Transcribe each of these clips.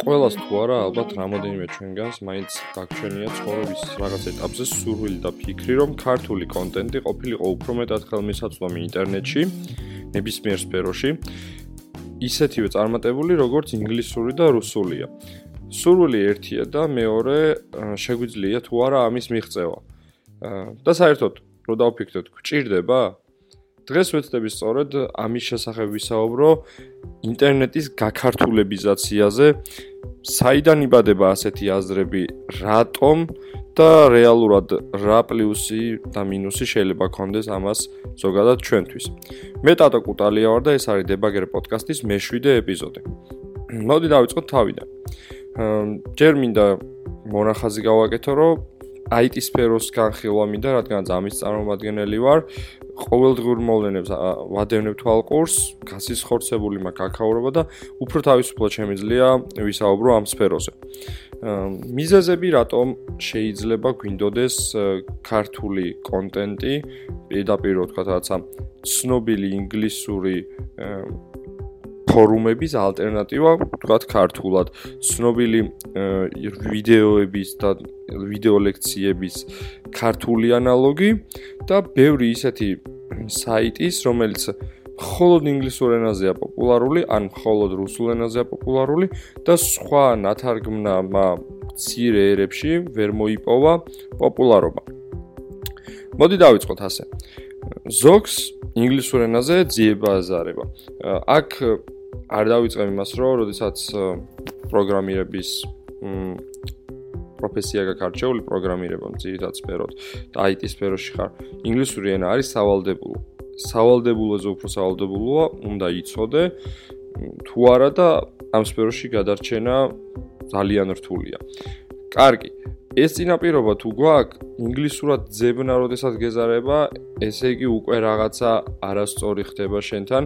ყველას თუ არა, ალბათ რამოდენიმე ჩვენგანს მაინც გაგჩვენია ცხოვრების რაღაც ეტაპზე სურვილი და ფიქრი, რომ ქართული კონტენტი ყოფილიყო უფრო მეტად ხელმისაწვდომი ინტერნეტში, ნებისმიერ სფეროში, ისეთივე წარმატებული, როგორც ინგლისური და რუსულია. სურვილი ერთია და მეორე შეგვიძლია თუ არა ამის მიღწევა. და საერთოდ, რო დავფიქროთ, გჭირდება? დღეს ვეცდები სწორედ ამის შესახებ ვისაუბრო ინტერნეტის გაქართულებიზაციაზე. საიდან იბადება ასეთი აზრები, რატომ და რეალურად რა პლუსი და მინუსი შეიძლება კონდეს ამას ზოგადად ჩვენთვის. მე ტატო კუტალია ვარ და ეს არის დებაგერ პოდკასტის მე-7 ეპიზოდი. მოდი დავიწყოთ თავიდან. ჯერ მინდა მონახაზი გავაკეთო, რომ IT სფეროს განხილვა მინდა, რადგან ამის წარმომადგენელი ვარ. ყოველდღიურ მოვლენებს ვადევნებ თვალყურს, გასის ხორცებული მაქვს აკაურობა და უფრო თავისუფლად შემიძლია ვისაუბრო ამ სფეროზე. მიზეზები რატომ შეიძლება გვინდოდეს ქართული კონტენტი, პირდაპირ თქვა რაღაცა ცნობილი ინგლისური ფორუმების ალტერნატივა, თქვათ ქართულად, ცნობილი ვიდეოების და ვიდეო ლექციების ქართული ანალოგი და ბევრი ისეთი საიტის, რომელიც მხოლოდ ინგლისურ ენაზეა პოპულარული, ან მხოლოდ რუსულ ენაზეა პოპულარული და სხვა ნათარგმნა ცირე ერებში ვერ მოიპოვა პოპულარობა. მოდი დავიწყოთ ასე. ზოგს ინგლისურ ენაზე ძიება აზარება. აქ არ დავიწყებ იმას, რომ როდესაც პროგრამირების პროფესია გაქარჩეული პროგრამირებამ ძირითად სფეროთ და IT სფეროში ხარ, ინგლისური ენა არის სავალდებულო. სავალდებულოზე უფრო სავალდებულოა, უნდა იცოდე თუ არა და ამ სფეროში გადარჩენა ძალიან რთულია. კარგი. ეს წინაპირობა თუ გვაქვს, ინგლისურად ძებნა როდესაც გეზარება, ესე იგი უკვე რაღაცა არასწორი ხდება შენთან,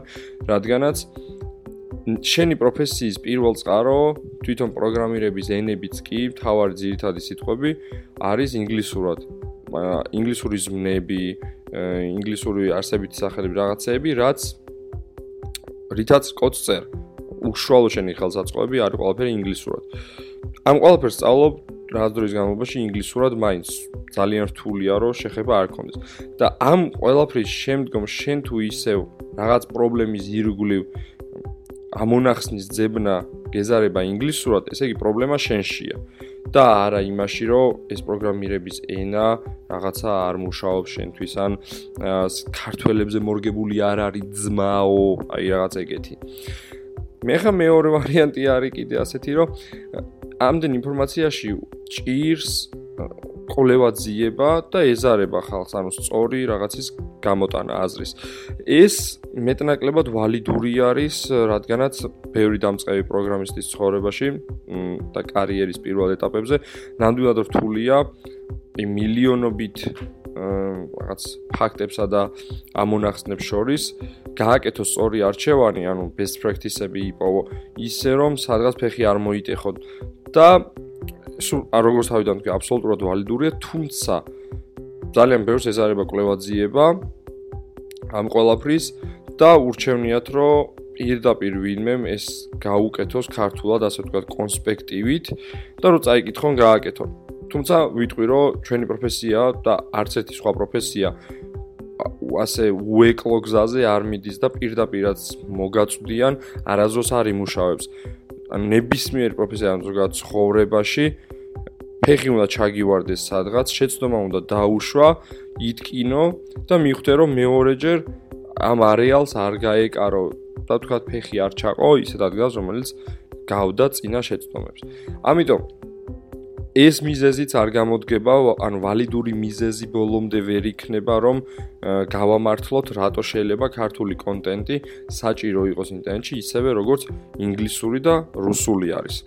რადგანაც შენი პროფესიის პირველ წყარო თვითონ პროგრამირების ენებიც კი თავარი ძირითადი სიტყვები არის ინგლისურად. ინგლისური ზმნები, ინგლისური არსებითი სახელები რაღაცეები, რაც რითაც კოდს წერ. უშუალო შენი ხელსაწყოები არის ყველაფერი ინგლისურად. ამ ყველაფერს სწავლობ რაღაც დროის განმავლობაში ინგლისურად მაინც ძალიან რთულია რომ შეხება არ კონდეს. და ამ ყველაფრის შემდგომ შენ თუ ისევ რაღაც პრობლემის ირგვლივ ამონახსნის ძებნა გეზარება ინგლისურად, ესე იგი პრობლემა შენშია და არა იმაში, რომ ეს პროგრამირების ენა რაღაცა არ მუშაობს შენთვის ან ქართველებზე მორგებული არ არის ძმაო, აი რაღაც ეგეთი. მე ხა მეორე ვარიანტი არის კიდე ასეთი, რომ ამდენ ინფორმაციაში ჭირს ყოლევა ძიება და ეზარება ხალხს, ანუ სწორი რაღაცის გამოტანა აზრის. ეს მეტნაკლებად ვალიდური არის, რადგანაც ბევრი დამწყები პროგრამისტის ცხოვრებაში და კარიერის პირველ ეტაპებზე ნამდვილად რთულია იმ მილიონობით რაღაც ფაქტებსა და ამონახსნებს შორის გააკეთოს სწორი არჩევანი, ანუ best practice-ები იპოვო, ისე რომ სადღაც ფეხი არ მოიტეხოთ და სულ როგორც თავიდან თქვი, აბსოლუტურად ვალიდურია, თუმცა ძალიან ბევრს ეზარება კვლევაძიება ამ ყველაფრის და ურჩევნიათ, რომ პირდაპირ ვინმე ეს გაუკეთოს ქართულად, ასე ვთქვათ, კონსპექტივით და რომ წაიკითხონ, გააკეთონ. თუმცა ვიტყვი, რომ ჩვენი პროფესია და არც ერთი სხვა პროფესია ასე უეკლო გზაზე არ მიდის და პირდაპირაც მოგაწვდიან, არაზოს არ იმუშავებს. ან ნებისმიერ პროფესიამ ზოგადად ცხოვრებაში ფეხი უნდა ჩაგივარდეს სადღაც, შეცდომა უნდა დაუშვა, იტკინო და მიხვდე რომ მეორეჯერ ამ არეალს არ გაეკარო და თქვა ფეხი არ ჩაყო ისეთ ადგილას, რომელიც გავდა წინა შეცდომებს. ამიტომ ეს მიზეზიც არ გამოდგება, ანუ ვალიდური მიზეზი ბოლომდე ვერ იქნება, რომ გავამართლოთ, რატო შეიძლება ქართული კონტენტი საჭირო იყოს ინტერნეტში, ისევე როგორც ინგლისური და რუსული არის.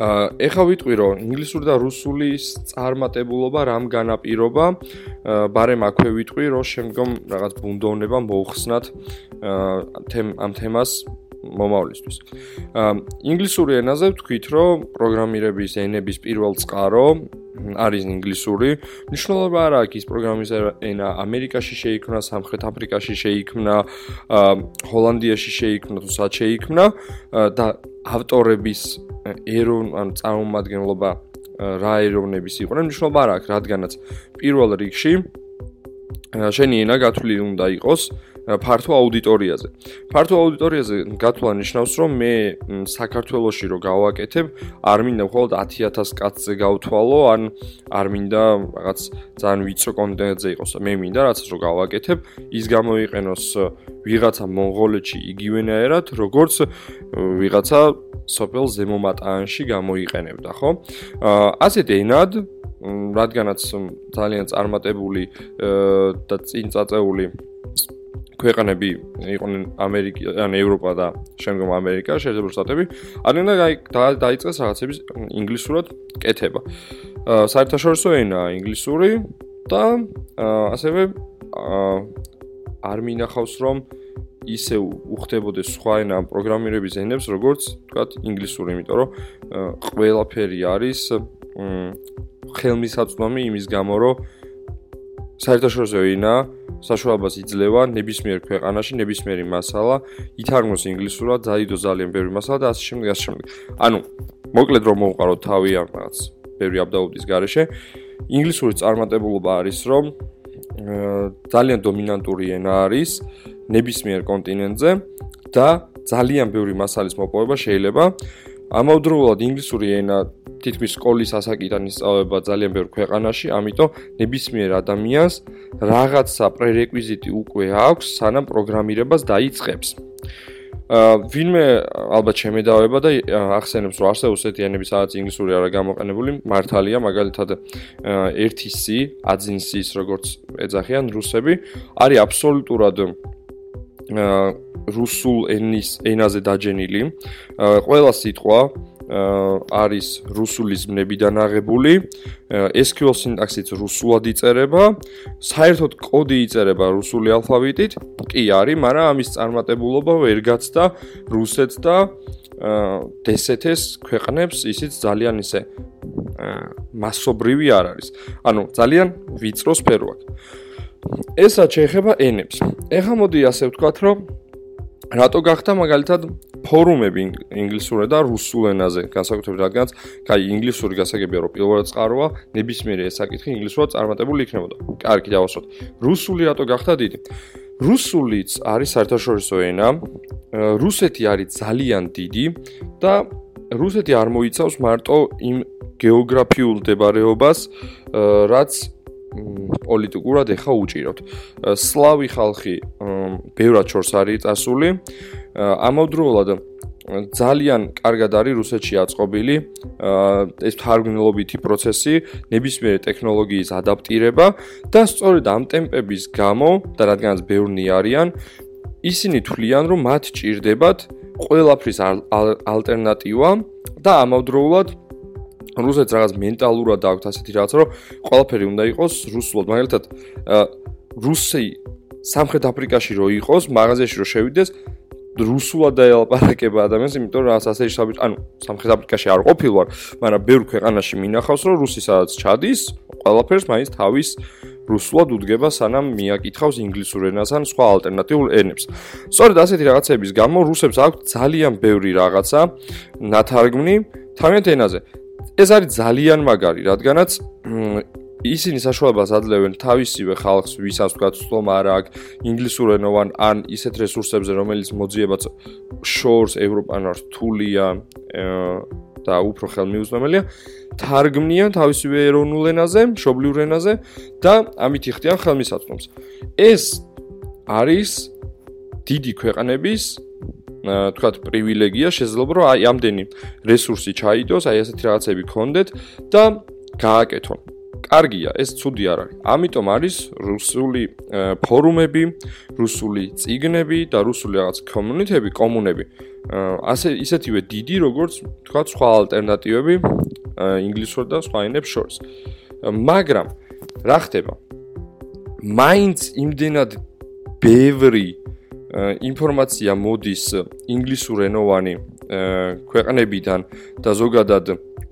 აა ეხა ვიტყვი, რომ ინგლისური და რუსულის წარმატებულობა რამ განაპირობა? აა ბარემ აქვე ვიტყვი, რომ შემდგომ რაღაც ბუნდოვნება მოუხსნათ აა ამ თემას მომავლისთვის. აა ინგლისური ენაზე ვთქვით, რომ პროგრამირების ენების პირველ წყარო არის ინგლისური. მნიშვნელობა არ აქვს ის პროგრამის ენა ამერიკაში შეიქმნა, სამხრეთ აფრიკაში შეიქმნა, აა ჰოლანდიაში შეიქმნა თუ სად შეიქმნა და ავტორების ერონ ან წარმომადგენლობა რა ეროვნების იყვნენ, მნიშვნელობა არ აქვს, რადგანაც პირველ რიგში შენი ენა გათვლილი უნდა იყოს ფართო აუდიტორიაზე. ფართო აუდიტორიაზე გათვლა ნიშნავს, რომ მე საქართველოსში რო გავაკეთებ, არ მინდა მხოლოდ 10000 კაცზე გავთვალო, ან არ მინდა რაღაც ძალიან ვიწრო კონტენტზე იყოს. მე მინდა რაც რო გავაკეთებ, ის გამოიყენოს ვიღაცა მონღოლეთში იგივენაერად, როგორც ვიღაცა სოფელ ზემომატანში გამოიყენებდა, ხო? აა ასეთ ენად რადგანაც ძალიან წარმატებული და წინ წაწეული ქვეყნები იყვნენ ამერიკა ან ევროპა და შემდგომ ამერიკა შეიძლება შტატები არიან და დაიწყეს რაღაცების ინგლისურად კეთება. საერთაშორისო ენა ინგლისური და ასევე არ მინახავს რომ ისე უხდებოდეს სხვა ენა პროგრამირების ენებს როგორც თქვა ინგლისური, იმიტომ რომ ყველაფერი არის ხელმისაწვდომი იმის გამო რომ საერთაშორისო ენა საშუალებას იძლევა ნებისმიერ ქვეყანაში ნებისმიერი მასალა ითარგმნოს ინგლისურად, დაიდო ძალიან ბევრი მასალა და ასე შემდეგ, ასე შემდეგ. ანუ მოკლედ რომ მოვყარო თავი ამ რაღაც ბევრი აბდაუდის garaშე, ინგლისური წარმატებულობა არის რომ ძალიან დომინანტური ენა არის ნებისმიერ კონტინენტზე და ძალიან ბევრი მასალის მოპოვება შეიძლება ამავდროულად ინგლისური ენა თითქმის სკოლის ასაკიდან ისწავლება ძალიან ბევრ ქვეყანაში, ამიტომ ნებისმიერ ადამიანს რაღაცა პრერეკვიზიტი უკვე აქვს, სანამ პროგრამირებას დაიწყებს. აა ვინმე ალბათ შემედავება და ახსენებს, რომ არსებობს ესეთი ენები, სადაც ინგლისური არა გამოყენებული, მართალია, მაგალითად 1C, აძინსის, როგორც ეძახიან რუსები, არის აბსოლუტურად აა რუსულ ენის ენაზე დაჯენილი. ყველა სიტყვა არის რუსული ზმნებიდან აღებული. SQL სინტაქსიც რუსულად იწერება. საერთოდ კოდი იწერება რუსული ალფავიტით. კი არის, მაგრამ ამის წარმატებულობა ვერ გაცდა რუსეთს და დსთ-ს ქვეყნებს ისიც ძალიან ისე მასობრივი არ არის. ანუ ძალიან ვიწრო სფერო აქვს. ესაც შეეხება ენებს. ეხლა მოდი ასე ვთქვათ, რომ რატო გახდა მაგალითად ფორუმები ინგლისურად და რუსულ ენაზე განსაკუთრებით რადგანაც კაი ინგლისური გასაგებია რომ პირველად წყაროა ნებისმიერი ეს საკითხი ინგლისურად წარმატებული იქნებოდა. კარგი დავასვათ. რუსული რატო გახდა დიდი? რუსულიც არის საერთაშორისო ენა. რუსეთი არის ძალიან დიდი და რუსეთი არ მოიცავს მარტო იმ გეოგრაფიულ დებარეობას, რაც პოლიტიკურად ეხა უჭირავთ. სლავი ხალხი ბევრად შორს არის წასული. ამავდროულად ძალიან კარგად არის რუსეთში აწყობილი ეს თარგმნილობითი პროცესი, ნებისმიერი ტექნოლოგიის ადაპტირება და სწორედ ამ ტემპების გამო და რადგანაც ბევრნი არიან, ისინი თვლიან, რომ მათ ჭირდებათ ყველაფრის ალტერნატივა და ამავდროულად რუსეთს რაღაც მენტალურად აქვს ასეთი რაღაც, რომ ყველაფერი უნდა იყოს რუსულად. მაგალითად, რუსი სამხრეთ აფრიკაში რო იყოს, მაღაზიაში რო შევიდეს, რუსულად დაელაპარაკება ადამიანს, იმიტომ რომ ასეთი საბჭო, ანუ სამხრეთ აფრიკაში არ ყოფილვარ, მაგრამ ბევრ ქვეყანაში მინახავს, რომ რუსი სადაც ჩადის, ყველაფერს მაინც თავის რუსულად უდგება, სანამ მიაკითხავს ინგლისურ ენას ან სხვა ალტერნატიულ ენებს. სწორედ ასეთი რაღაცების გამო რუსებს აქვს ძალიან ბევრი რაღაცა ნათარგმნი თავიანთ ენაზე. ეს არის ძალიან მაგარი, რადგანაც ისინი საშუალებას აძლევენ თავისივე ხალხს, ვისაც თქვა სულ არ აქვს ინგლისურენოვან ან ისეთ რესურსებზე, რომელიც მოძიებაც შორს ევროპანარ რთულია და უფრო ხელმიუწვდომელია, თარგმნიან თავისივე ეროვნულ ენაზე, მშობლიურ ენაზე და ამით იხდიან ხელმისაწვდომს. ეს არის დიდი ქვეყნების თქვათ პრივილეგია შეიძლება რომ აი ამდენი რესურსი ჩაიდოს, აი ასეთი რაღაცები გქონდეთ და გააკეთონ. კარგია, ეს ცუდი არ არის. ამიტომ არის რუსული ფორუმები, რუსული ციგნები და რუსული რაღაც კომუნიტები, კომუნები. ასე ისეთივე დიდი, როგორც თქვათ სხვა ალტერნატივები ინგლისურ და სხვა ენებს შორის. მაგრამ რა ხდება? მაინც იმდენად ბევრი ინფორმაცია მოდის ინგლისურენოვანი ქვეყნებიდან და ზოგადად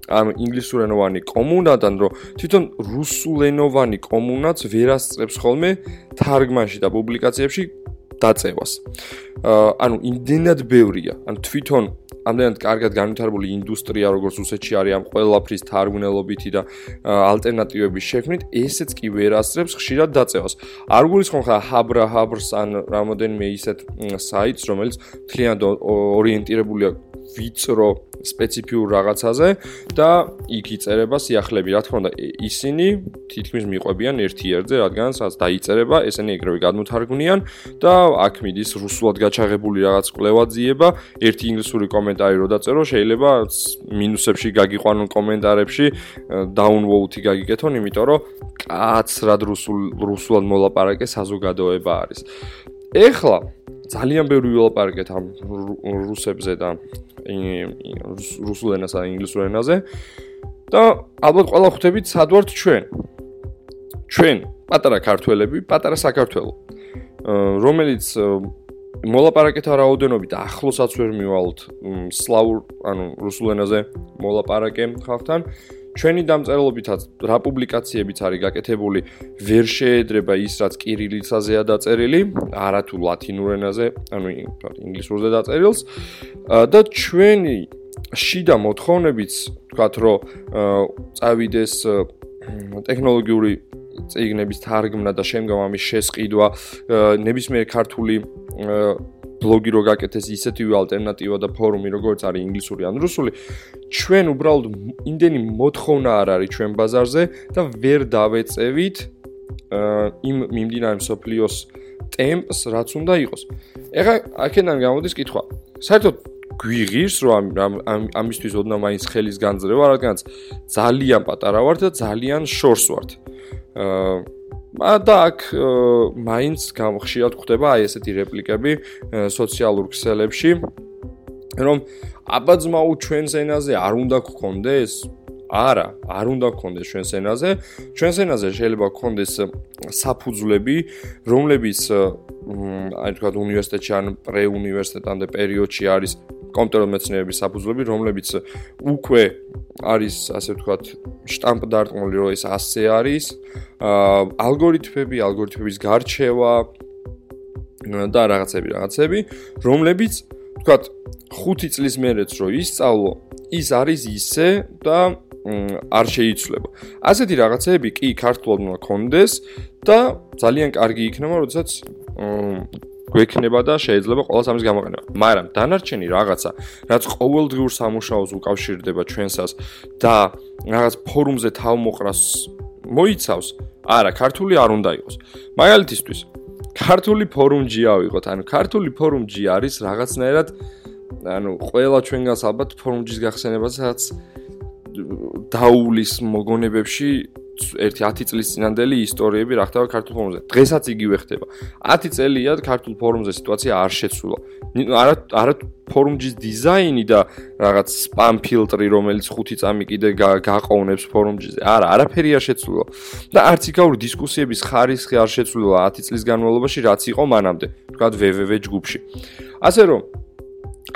ამ ინგლისურენოვანი კომუნადან, რომ თვითონ რუსულენოვანი კომუნაც ვერ ასწრებს ხოლმე თარგმანში და პუბლიკაციებში დაწევას. ანუ იმდენად ბევრია, ანუ თვითონ ამდენად კარგად განვითარებული ინდუსტრია როგორც რუსეთში არის ამ ყველაფრის თარგმნელობითი და ალტერნატივების შექმნით, ესეც კი ვერ ასწრებს ხშირად დაწევას. არ გულისხმობ ხა ჰაბრა ჰაბრს ან რამოდენიმე ისეთ საიტს, რომელიც თლიანად ორიენტირებულია ვიწრო სპეციფიურ რაღაცაზე და იქ იწერება სიახლეები. რა თქმა უნდა, ისინი თითქმის მიყვებიან ერთ-ერთზე, რადგან სადაც დაიწერება, ესენი ეგრევე გადმოთარგმნიან და აქ მიდის რუსულად გაჩაღებული რაღაც კვლევაძიება, ერთი ინგლისური კომენტარი რო დაწერო, შეიძლება მინუსებში გაგიყვანონ კომენტარებში, downvote-ი გაგიკეთონ, იმიტომ რომ კაცრად რუსულ რუსულად მოლაპარაკე საზოგადოება არის. ეხლა ძალიან ბევრი ვილაპარაკეთ ამ რუსებზე და რუსულ ენასა და ინგლისურ ენაზე. და ალბათ ყველა ხვდებით სად ვართ ჩვენ. ჩვენ პატარა ქართველები პატარა საქართველო. რომელიც მოლაპარაკეთა რაოდენობით ახლოსაც ვერ მივალთ სლავურ ანუ რუსულ ენაზე მოლაპარაკე ხალხთან ჩვენი დამწერლობითაც რა პუბლიკაციებიც არის გაკეთებული ვერ შეედრება ის რაც კირილიცაზეა დაწერილი არა თუ ლათინურ ენაზე ანუ ინგლისურზე დაწერილს. და ჩვენი შიდა მოთხოვნებიც თქვათ რომ წავიდეს ტექნოლოგიური წიგნების თარგმნა და შემდგომ ამის შესყიდვა ნებისმიერ ქართული ბლოგი რო გაკეთეს ისეთივე ალტერნატივა და ფორუმი როგორც არის ინგლისური ან რუსული ჩვენ უბრალოდ იმდენი მოთხოვნა არ არის ჩვენ ბაზარზე და ვერ დავეწევით იმ მიმდინარე სოფლიოს ტემპს რაც უნდა იყოს. ეხლა აქედან გამოდის კითხვა. საერთოდ გვიღირს რომ ამ ამისთვის ოდნა მაინც ხელის განძრევა რადგანაც ძალიან პატარა ვართ და ძალიან შორს ვართ. აა და აქ მაინც გამხშირად ხდება აი ესეთი რეპლიკები სოციალურ ქსელებში რომ აბაძმაუ ჩვენს ენაზე არ უნდა გქონდეს არა არ უნდა გქონდეს ჩვენს ენაზე ჩვენს ენაზე შეიძლება გქონდეს საფუძვლები რომლებიც აი თქვა უნივერსიტეტში ან პრეუნივერსიტეტამდე პერიოდში არის კომპიუტერული მეცნიერების საფუძვლები, რომლებიც უკვე არის, ასე ვთქვათ, შტამპ დარტყმული, რომ ეს ასე არის. აა ალგორითმები, ალგორითმების გარჩევა და რაღაცები, რაღაცები, რომლებიც, ვთქვათ, 5 წლის მერეც რო ისწავლო, ის არის ისე და არ შეიცვლება. ასეთი რაღაცები კი ქართულად უნდა კონდეს და ძალიან კარგი იქნება, როდესაც გვექნება და შეიძლება ყოველს ამის გამოყენება. მაგრამ დანარჩენი რაღაცა, რაც ყოველდღიურ სამუშაოს უკავშირდება ჩვენსას და რაღაც ფორუმზე თავმოყრას მოიცავს, არა, ქართული არ უნდა იყოს. მაგალითისთვის, ქართული ფორუმჯი ავიღოთ, ანუ ქართული ფორუმჯი არის რაღაცნაირად ანუ ყველა ჩვენგანს ალბათ ფორუმჯის გახსენებასაც დაულის მოგონებებში ერთი 10 წლის წინანდელი ისტორიები რა ხდება ქართულ ფორუმზე. დღესაც იგივე ხდება. 10 წელია ქართულ ფორუმზე სიტუაცია არ შეცვლა. არა არა ფორუმის დიზაინი და რაღაც სპამ ფილტრი, რომელიც 5 წამი კიდე გაყოვნებს ფორუმზე. არა, არაფერი არ შეცვლა. და არც იქაური დისკუსიების ხარისხი არ შეცვლა 10 წლის განმავლობაში, რაც იყო მანამდე. თქვა www ჯგუფში. ასე რომ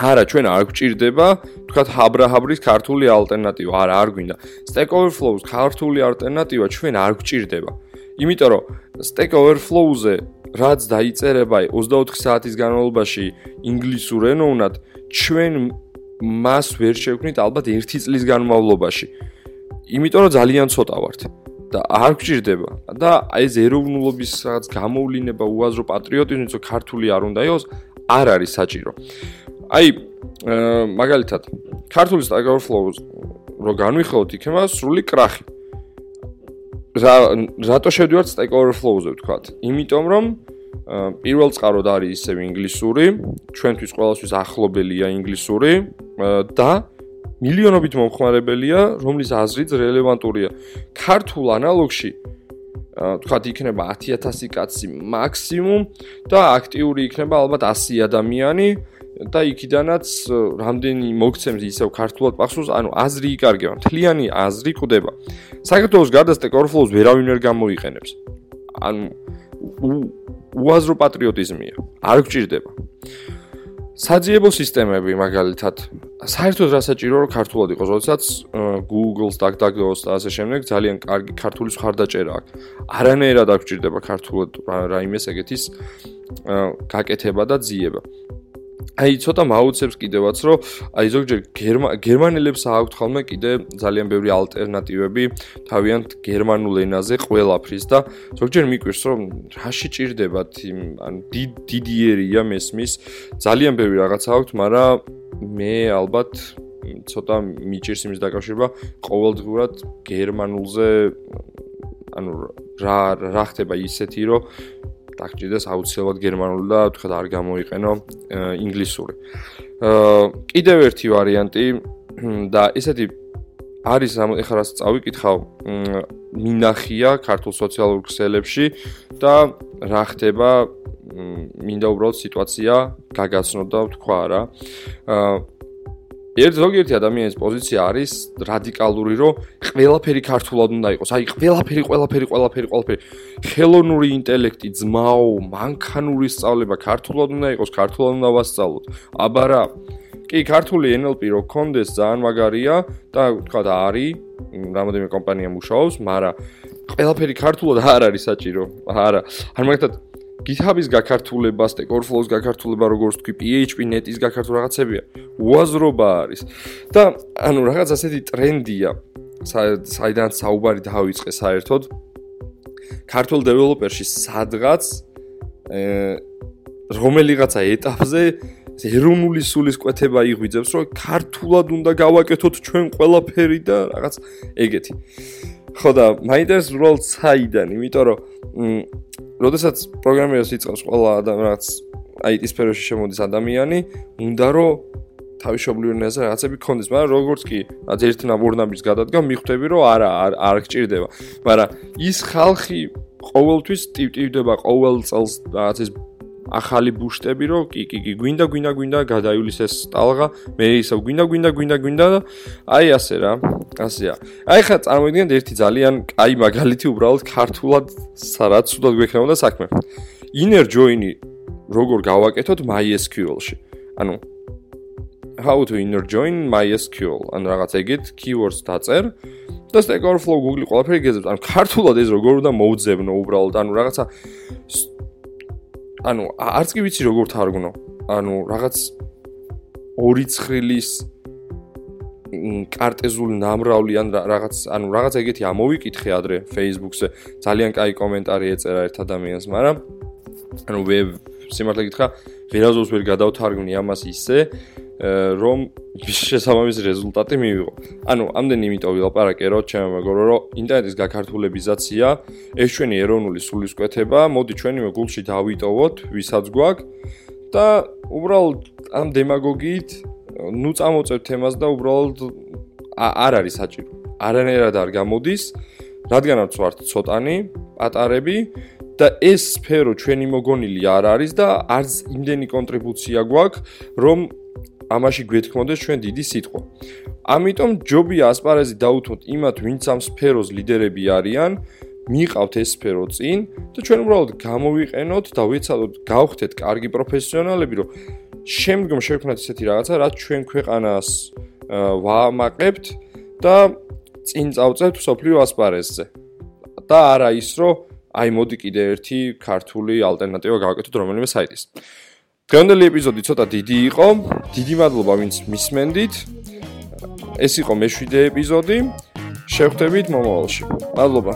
არა, ჩვენ არ გვჭირდება, თქვათ, ჰაბრაჰაბრის ქართული ალტერნატივა. არა, არ გვინდა. Stack Overflow-ს ქართული ალტერნატივა ჩვენ არ გვჭირდება. იმიტომ რომ Stack Overflow-ზე რაც დაიწერება 24 საათის განმავლობაში ინგლისურ ენოვნად, ჩვენ მას ვერ შევქმნით ალბათ 1 წლის განმავლობაში. იმიტომ რომ ძალიან ცოტა ვართ და არ გვჭირდება. და ეს ეროვნულობის რაღაც გამოვლინება, უაზრო პატრიოტიზმი, თო ქართული არ უნდა იყოს, არ არის საჭირო. აი მაგალითად ქართული Stack Overflow-ს რო განვიხილოთ იქნება სრული კრახი. რა რატო შევდივართ Stack Overflow-ზე ვთქვათ? იმიტომ რომ პირველ წყაროდ არის ისევ ინგლისური, ჩვენთვის ყოველთვის ახლობელია ინგლისური და მილიონობით მომხმარებელია, რომლის აზრიც რელევანტურია. ქართულ ანალოგში თქვათ იქნება 10000 კაცი მაქსიმუმ და აქტიური იქნება ალბათ 100 ადამიანი. და იქიდანაც რამდენი მოგცემს ისევ ქართულად პახსულს, ანუ აზრი იკარგება, მთლიანი აზრი ყდება. საქართველოს Stack Overflow-ს ვერავინ ვერ გამოიყენებს. ანუ უაზრო პატრიოტიზმია. არ გჭირდება. საძიებო სისტემები მაგალითად საერთოდ რა საჭირო რომ ქართულად იყოს, როდესაც Google-ს, DuckDuckGo-ს და ასე შემდეგ ძალიან კარგი ქართული ხარდაჭერა აქვს. არანაირად არ გჭირდება ქართულად რაიმეს ეგეთის გაკეთება და ძიება. აი ცოტა მაუცებს კიდევაც რომ აი ზოგჯერ გერმანელებს აქვთ ხოლმე კიდე ძალიან ბევრი ალტერნატივები თავიანთ გერმანულ ენაზე ყველაფრის და ზოგჯერ მიკვირს რომ რაში ჭირდებათ იმ ან დიდი ერია მესმის. ძალიან ბევრი რაღაცა აქვთ მაგრამ მე ალბათ ცოტა მიჭირს იმის დაკავშირება ყოველდღურად გერმანულზე ანუ რა რა ხდება ისეთი რომ დაგჭირდეს აუცილებლად გერმანული და თქვა არ გამოიყენო ინგლისური. აა კიდევ ერთი ვარიანტი და ესეთი არის ეხლა რაც წავიკითხავ მინახია ქართულ სოციალურ ქსელებში და რა ხდება მინდა უბრალოდ სიტუაცია გაგაცნო და თქვა რა. ერთ ზოგიერთი ადამიანის პოზიცია არის რადიკალური, რომ ყველაფერი ქართულად უნდა იყოს. აი, ყველაფერი, ყველაფერი, ყველაფერი, ყველაფერი. ხელოვნური ინტელექტი, ძმაო, მანქანური სწავლება ქართულად უნდა იყოს, ქართულად უნდა ვასწავლოთ. აბა რა. კი, ქართული NLP რო კონდეს ძალიან მაგარია და თქვა და არის, რამოდენიმე კომპანია მუშაობს, მაგრამ ყველაფერი ქართულად არ არის საჭირო. არა. არ მაგათ GitHub-ის გაქართულება, Stack Overflow-ის გაქართულება, როგორც თქვი, PHP net-ის გაქართულ რაღაცებია. უაზრობა არის. და ანუ რაღაც ასეთი ტრენდია, საიდან საუბარი დაიწყე საერთოდ. ქართულ დეველოპერში სადღაც э რომელიღაცა ეტაპზე ეროვნული სულის კვეთება იღვიძებს, რომ ქართულად უნდა გავაკეთოთ ჩვენ ყველაფერი და რაღაც ეგეთი. ხო და მაინტერეს უბრალოდ საიდან, იმიტომ რომ როდესაც პროგრამერს იწყებს ყველა ადამიანს IT სფეროში შემოდის ადამიანი, უნდა რომ თავისუფლი ენაზე რაღაცები ქონდეს, მაგრამ როგორც კი ერთ ნაბურნაბის გადადგა, მიხვდები რომ არა, არ არ გჭირდება. მაგრამ ის ხალხი ყოველთვის ტივტივდება ყოველ წელს რაღაცის ახალი ბუშტები რომ კი კი კი გვინდა გვინდა გვინდა გადაივლის ეს ტალღა. მე ისევ გვინდა გვინდა გვინდა გვინდა და აი ასე რა ასეა. აი ხა წარმოვიდგინეთ ერთი ძალიან კაი მაგალითი უბრალოდ ქართულად რაც უდად გვექნებოდა საქმე. inner join-ი როგორ გავაკეთოთ MySQL-ში? ანუ how to inner join MySQL? ან რაღაც ეგეთ keywords დაწერ და Stack Overflow Google ყველაფერი გეძებს ანუ ქართულად ეს როგორ უნდა მოუძებნო უბრალოდ? ანუ რაღაცა ანუ არც კი ვიცი როგორ თარგმნო. ანუ რაღაც ორი ცხრილის კარტეზული ნამრავლი ან რაღაც ანუ რაღაც ეგეთი ამოვიკითხე ადრე Facebook-ზე. ძალიან კაი კომენტარი ეწერა ერთ ადამიანს, მაგრამ ანუ ვებ სიმართლე გითხრა, ვერაზოს ვერ გადავთარგმნი ამას ისე, რომ შესაბამის რეზულტატი მივიღო. ანუ ამდენი იმიტომ ვილაპარაკე, რომ ჩემო მეგობრებო, რომ ინტერნეტის გაქართულებიზაცია ეს ჩვენი ეროვნული სულისკვეთება, მოდი ჩვენივე გულში დავიტოვოთ, ვისაც გვაქვს და უბრალოდ ამ დემაგოგიით ნუ წამოწევთ თემას და უბრალოდ არ არის საჭირო. არანაირად არ გამოდის, რადგანაც ვართ ცოტანი, პატარები და ეს სფერო ჩვენი მოგონილი არ არის და არც იმდენი კონტრიბუცია გვაქვს, რომ ამაში გვეთქმოდეს ჩვენ დიდი სიტყვა. ამიტომ ჯობია ასპარეზი დაუთმოთ იმათ, ვინც ამ სფეროს ლიდერები არიან, მიყავთ ეს სფერო წინ და ჩვენ უბრალოდ გამოვიყენოთ და ვიცადოთ, გავხდეთ კარგი პროფესიონალები, რომ შემდგომ შევქმნათ ესეთი რაღაცა, რაც ჩვენ ქვეყანას ვაამაყებთ და წინ წავწევთ სოფლიო ასპარეზზე. და არა ის, რომ აი მოდი კიდე ერთი ქართული ალტერნატივა გავაკეთოთ რომელიმე საიტის. დღევანდელი ეპიზოდი ცოტა დიდი იყო. დიდი მადლობა ვინც მისმენდით. ეს იყო მე-7 ეპიზოდი. შევხვდებით მომავალში. მადლობა.